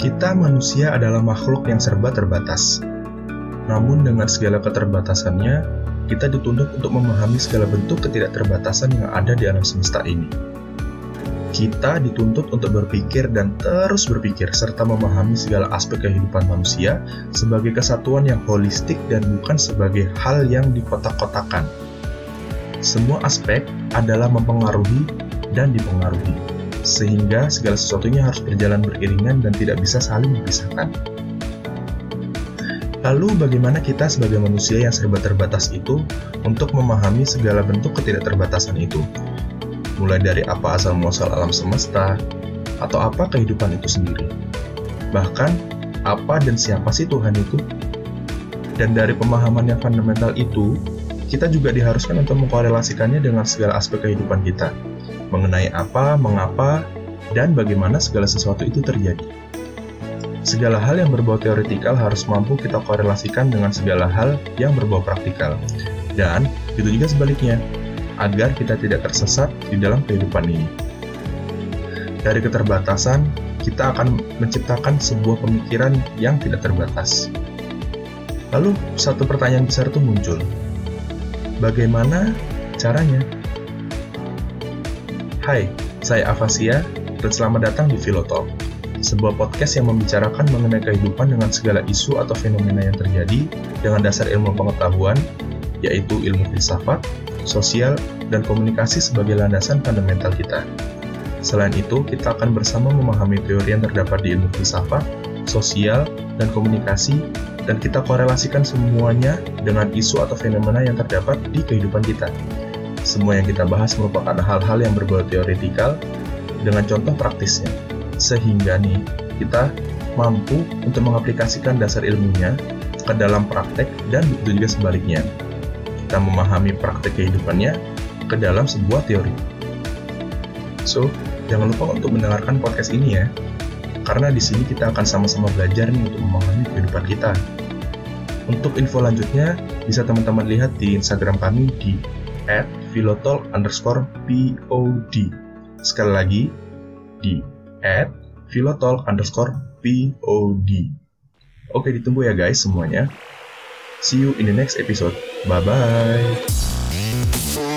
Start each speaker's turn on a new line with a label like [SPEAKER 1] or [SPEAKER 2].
[SPEAKER 1] Kita manusia adalah makhluk yang serba terbatas. Namun dengan segala keterbatasannya, kita dituntut untuk memahami segala bentuk ketidakterbatasan yang ada di alam semesta ini. Kita dituntut untuk berpikir dan terus berpikir serta memahami segala aspek kehidupan manusia sebagai kesatuan yang holistik dan bukan sebagai hal yang dikotak-kotakan. Semua aspek adalah mempengaruhi dan dipengaruhi, sehingga segala sesuatunya harus berjalan beriringan dan tidak bisa saling dipisahkan. Lalu bagaimana kita sebagai manusia yang serba terbatas itu untuk memahami segala bentuk ketidakterbatasan itu? mulai dari apa asal muasal alam semesta, atau apa kehidupan itu sendiri. Bahkan, apa dan siapa sih Tuhan itu? Dan dari pemahaman yang fundamental itu, kita juga diharuskan untuk mengkorelasikannya dengan segala aspek kehidupan kita, mengenai apa, mengapa, dan bagaimana segala sesuatu itu terjadi. Segala hal yang berbau teoretikal harus mampu kita korelasikan dengan segala hal yang berbau praktikal. Dan itu juga sebaliknya, agar kita tidak tersesat di dalam kehidupan ini. Dari keterbatasan, kita akan menciptakan sebuah pemikiran yang tidak terbatas. Lalu, satu pertanyaan besar itu muncul. Bagaimana caranya? Hai, saya Avasia, dan selamat datang di Filotalk, sebuah podcast yang membicarakan mengenai kehidupan dengan segala isu atau fenomena yang terjadi dengan dasar ilmu pengetahuan, yaitu ilmu filsafat, sosial, dan komunikasi sebagai landasan fundamental kita. Selain itu, kita akan bersama memahami teori yang terdapat di ilmu filsafat, sosial, dan komunikasi, dan kita korelasikan semuanya dengan isu atau fenomena yang terdapat di kehidupan kita. Semua yang kita bahas merupakan hal-hal yang berbau teoretikal dengan contoh praktisnya, sehingga nih kita mampu untuk mengaplikasikan dasar ilmunya ke dalam praktek dan begitu juga sebaliknya kita memahami praktek kehidupannya ke dalam sebuah teori. So, jangan lupa untuk mendengarkan podcast ini ya, karena di sini kita akan sama-sama belajar nih untuk memahami kehidupan kita. Untuk info lanjutnya, bisa teman-teman lihat di Instagram kami di @filotol underscore pod. Sekali lagi, di @filotol underscore pod. Oke, ditunggu ya guys semuanya. See you in the next episode. Bye bye.